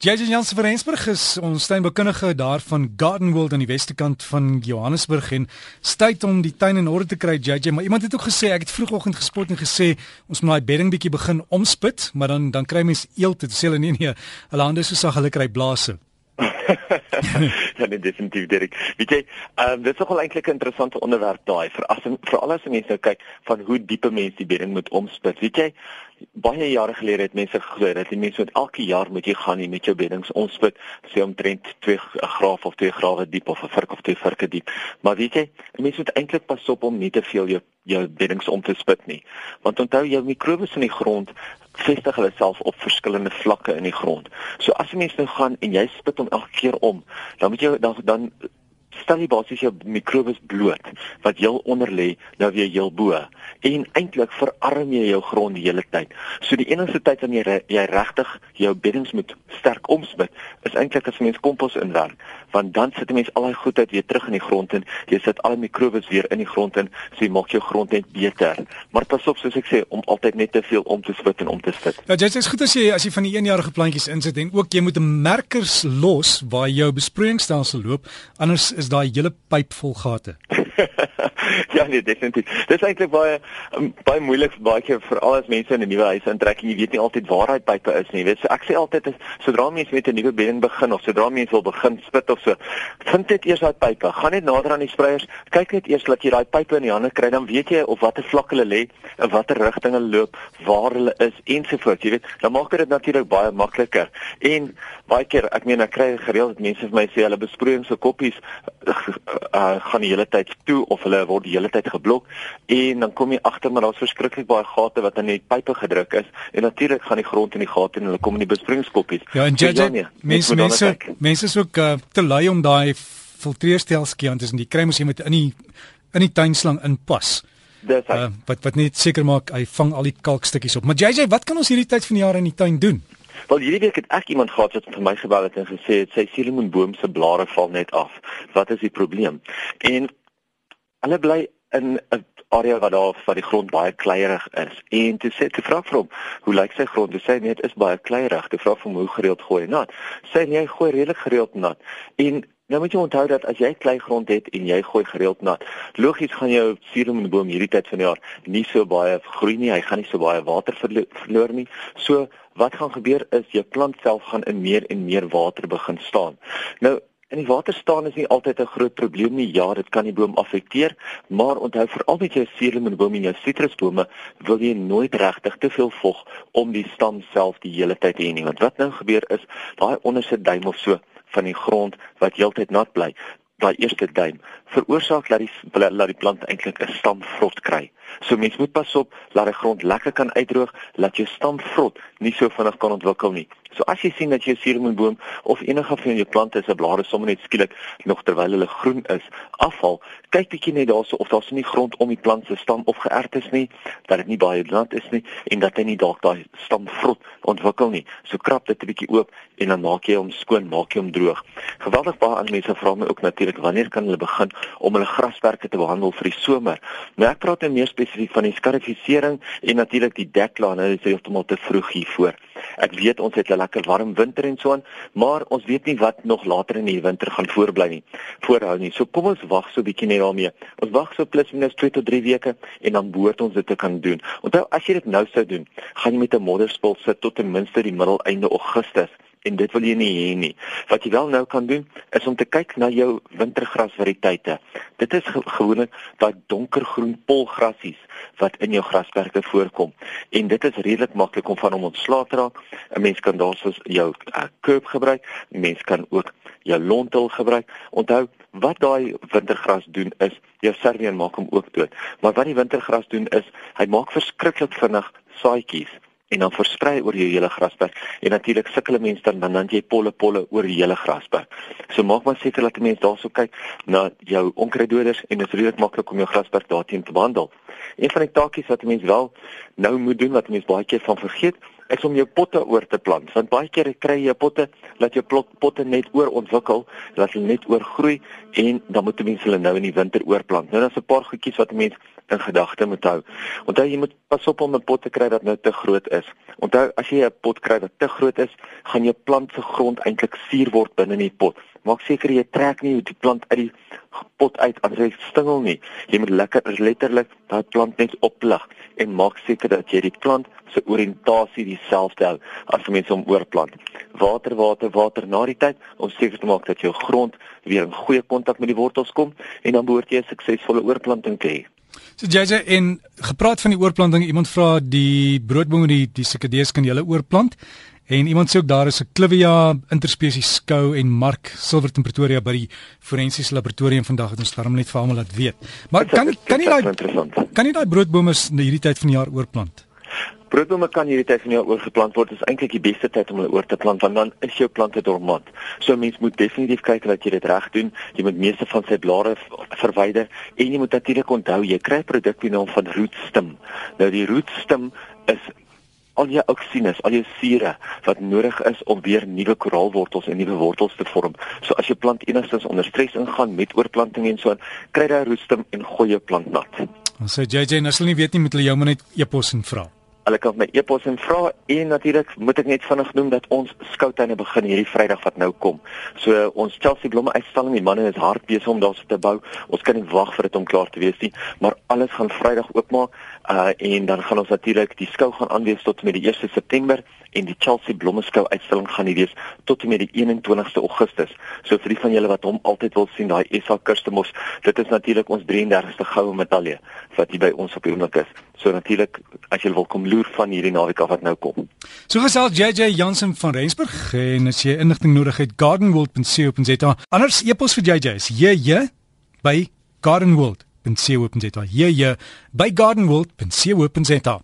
JJ Jansen van Rensburg is ons tuinbekundige daar van Garden World aan die weste kant van Johannesburg en tyd om die tuin in orde te kry JJ maar iemand het ook gesê ek het vroegoggend gespot en gesê ons moet daai bedding bietjie begin omspit maar dan dan kry mens eelte te sê hulle nee nee hulle hande so sag hulle kry blaase ja, nee, definitief Dirk. Weet jy, ehm um, dit is nogal eintlik 'n interessante onderwerp daai vir as vir al die mense nou kyk van hoe diepe mense die bedding moet omspit. Weet jy, baie jare gelede het mense geglo dat die mense moet elke jaar moet jy gaan met jou beddings omspit, sê omtrent 2 graaf of 2 grawe diep of 'n virk of 2 virke diep. Maar weet jy, mense moet eintlik pas op om nie te veel jou jou beddings om te spit nie. Want onthou jou mikrobes in die grond vestig hulle self op verskillende vlakke in die grond. So as 'n mens nou gaan en jy spit hom elke keer om, dan moet jy dan dan stel jy basies jou mikrobes bloot wat heel onder lê nou weer heel bo en eintlik verarm jy jou grond die hele tyd. So die enigste tyd wanneer jy, jy regtig jou beddings moet sterk omspit is eintlik as mens kompos inwerk want dan sit 'n mens al daai goedheid weer terug in die grond en jy sit al die mikrobes weer in die grond en so jy maak jou grond net beter. Maar pas op soos ek sê om altyd net te veel om te spit en om te sit. Ja, dit is goed as jy as jy van die eenjarige plantjies insit en ook jy moet 'n merkers los waar jou besproeiingsstelsel loop anders is daai hele pyp vol gate. ja nee, definitief. Dit is eintlik baie um, baie moeilik baie keer vir al die mense in 'n nuwe huis intrek en jy weet nie altyd waar daai pype is nie. Jy weet, so ek sê altyd as sodra mense met 'n nuwe bedding begin of sodra mense wil begin spit of so, vind dit eers daai pype. Gaan net nader aan die spreiers. Kyk net eers dat jy daai pype in die hande kry, dan weet jy of watter vlak hulle lê, in watter rigting hulle loop, waar hulle is ensovoorts. Jy weet, dan maak dit natuurlik baie makliker. En baie keer, ek meen ek kry gereeld mense vir my sê hulle besproeiing se koppies uh, uh, gaan die hele tyd toe of hulle word die hele tyd geblok en dan kom jy agter maar daar's verskriklik baie gate wat aan die pype gedruk is en natuurlik gaan die grond in die gate en hulle kom in die besproeiingskoppies. Ja, en JJ, nee, mense mense mense is ook uh, te lui om daai filtreerstelsel aan tussen die kry mos jy met in die in die tuinslang inpas. Dis uh, wat wat net seker maak hy vang al die kalkstukkies op. Maar JJ, wat kan ons hierdie tyd van die jaar in die tuin doen? Wel hierdie week het ek iemand gehad wat vir my gebel het en gesê het sy suurlemoenboom se blare val net af. Wat is die probleem? En hulle bly in 'n area waar daar waar die grond baie kleierig is. En toe sê ek vra vir hom, hoe lyk sy grond? Hy sê nee, dit is baie kleierig. Ek vra vir hom hoe gereeld gooi hy nat. Sê nee, hy gooi redelik gereeld nat. En Nou moet jy onthou dat as jy klei grond het en jy gooi gereeld nat, logies gaan jou suurlemoenboom hierdie tyd van die jaar nie so baie groei nie, hy gaan nie so baie water verloor nie. So wat gaan gebeur is jou plant self gaan in meer en meer water begin staan. Nou in die water staan is nie altyd 'n groot probleem nie. Ja, dit kan die boom affekteer, maar onthou veral met jou suurlemoenboom en jou sitrusbome wil jy nooit regtig te veel vog om die stam self die hele tyd hê nie. Want wat nou gebeur is, daai onderste duim of so van die grond wat heeltyd nat bly, daai eerste duim veroorsaak dat die laat die plant eintlik 'n stamvrot kry. So mens moet pas op dat die grond lekker kan uitdroog, laat jou stamvrot nie so vinnig kan ontwikkel nie. So as jy sien dat jou suurlemoenboom of enige van jou plante se blare sommer net skielik nog terwyl hulle groen is, afval, kyk bietjie net daarso of daar's nie grond om die plant se stam of geërd is nie, dat dit nie baie nat is nie en dat hy nie dalk daai stamvrot ontwikkel nie. So krap dit 'n bietjie oop en dan maak jy hom skoon, maak jy hom droog. Geweldig baie ander mense vra my ook natuurlik wanneer kan hulle begin om hulle grasperke te behandel vir die somer. Nou ek praat nou meer spesifiek van die skarifisering en natuurlik die deklaan, dit is heeltemal te vroeg hiervoor. Ek weet ons het 'n lekker warm winter en so aan, maar ons weet nie wat nog later in die winter gaan voorbly nie. Voorhou nie. So kom ons wag so 'n bietjie net daarmee. Ons wag so plus minus 2 tot 3 weke en dan behoort ons dit te kan doen. Onthou as jy dit nou sou doen, gaan jy met 'n modderspul sit tot ten minste die middel einde Augustus en dit wil jy nie hê nie. Wat jy wel nou kan doen is om te kyk na jou wintergrasvariëteite. Dit is ge gewoonlik daai donkergroen polgrassies wat in jou grasperke voorkom. En dit is redelik maklik om van hom ontslae te raak. 'n Mens kan daarsoos jou uh, kurb gebruik. 'n Mens kan ook jou lontel gebruik. Onthou wat daai wintergras doen is jou servien maak hom ook dood. Maar wat die wintergras doen is hy maak verskriklik vinnig saadjies en dan versprei oor jou hele grasperk en natuurlik sukkel mense dan dan dan jy polle polle oor die hele grasperk. So maak maar seker dat mense daarso kyk na jou onkruiddoders en dit is redelik maklik om jou grasperk daarteen te behandel. Een van die taakies wat mense wel nou moet doen wat mense baie keer van vergeet is om jou potte oor te plant. Want baie keer kry jy potte dat jou potte net oorontwikkel, dat hulle net oorgroei en dan moet mense hulle nou in die winter oorplant. Nou daar's 'n paar goedjies wat 'n mens in gedagte moet hou. Onthou jy moet pas op om 'n pot te kry wat nou te groot is. Onthou as jy 'n pot kry wat te groot is, gaan jou plant se grond eintlik suur word binne in die pot. Maak seker jy trek nie die plant uit die pot uit as hy stingel nie. Jy moet lekker letterlik daai plant net oplig en maak seker dat jy die plant se oriëntasie dieselfde hou as die mense om oorplant. Water, water, water na die tyd om seker te maak dat jou grond weer in goeie kontak met die wortels kom en dan behoort jy 'n suksesvolle oorplanting te hê. So JJ en gepraat van die oorplanting, iemand vra die broodbome die die sikadees kan jy hulle oorplant? En iemand sê ook daar is 'n Clivia interspesies skou en Mark Silverton Pretoria by die forensiese laboratorium vandag het ons daarom net vir almal laat weet. Maar kan kan nie daai kan nie daai broodbome in hierdie tyd van die jaar oorplant? Broodbome kan hierdie tyd van die jaar oorgeplant word. Dit is eintlik die beste tyd om hulle oor te plant want dan is jou plante dormant. So mens moet definitief kyk dat jy dit reg doen. Jy moet meeste van sy blare verwyder en jy moet natuurlik onthou jy kry 'n produk met die naam van rootstem. Nou die rootstem is al jou oksinus, al jou sure wat nodig is om weer nuwe koraalwortels en nuwe wortels te vorm. So as jou plant enigstens onder stres ingaan met oorplanting en so aan, kry jy rustem en gooi jou plant nat. Ons sê JJ, nou sal nie weet nie met hulle jou maar net e-pos en vra. Hulle kan my e-pos en vra en natuurlik moet ek net vinnig noem dat ons skoutuine begin hierdie Vrydag wat nou kom. So ons Chelsea blomme uitstalling, die manne is hard besig om daarso te bou. Ons kan nie wag vir dit om klaar te wees nie, maar alles gaan Vrydag oopmaak uh en dan gaan ons natuurlik die skou gaan aanwees tot met die 1 September en die Chelsea blommeskou uitstalling gaan nie wees tot met die 21ste Augustus. So vir die van julle wat hom altyd wil sien, daai SA Customers, dit is natuurlik ons 33ste goue medalje wat hier by ons op die oomblik is. So natuurlik as jy wil kom loer van hierdie naweek af wat nou kom. So gesels JJ Jansen van Rensburg en as jy inligting nodig het gardenworld.co.za. Anders e-pos vir JJ is JJ by gardenworld.co.za. JJ by gardenworld.co.za.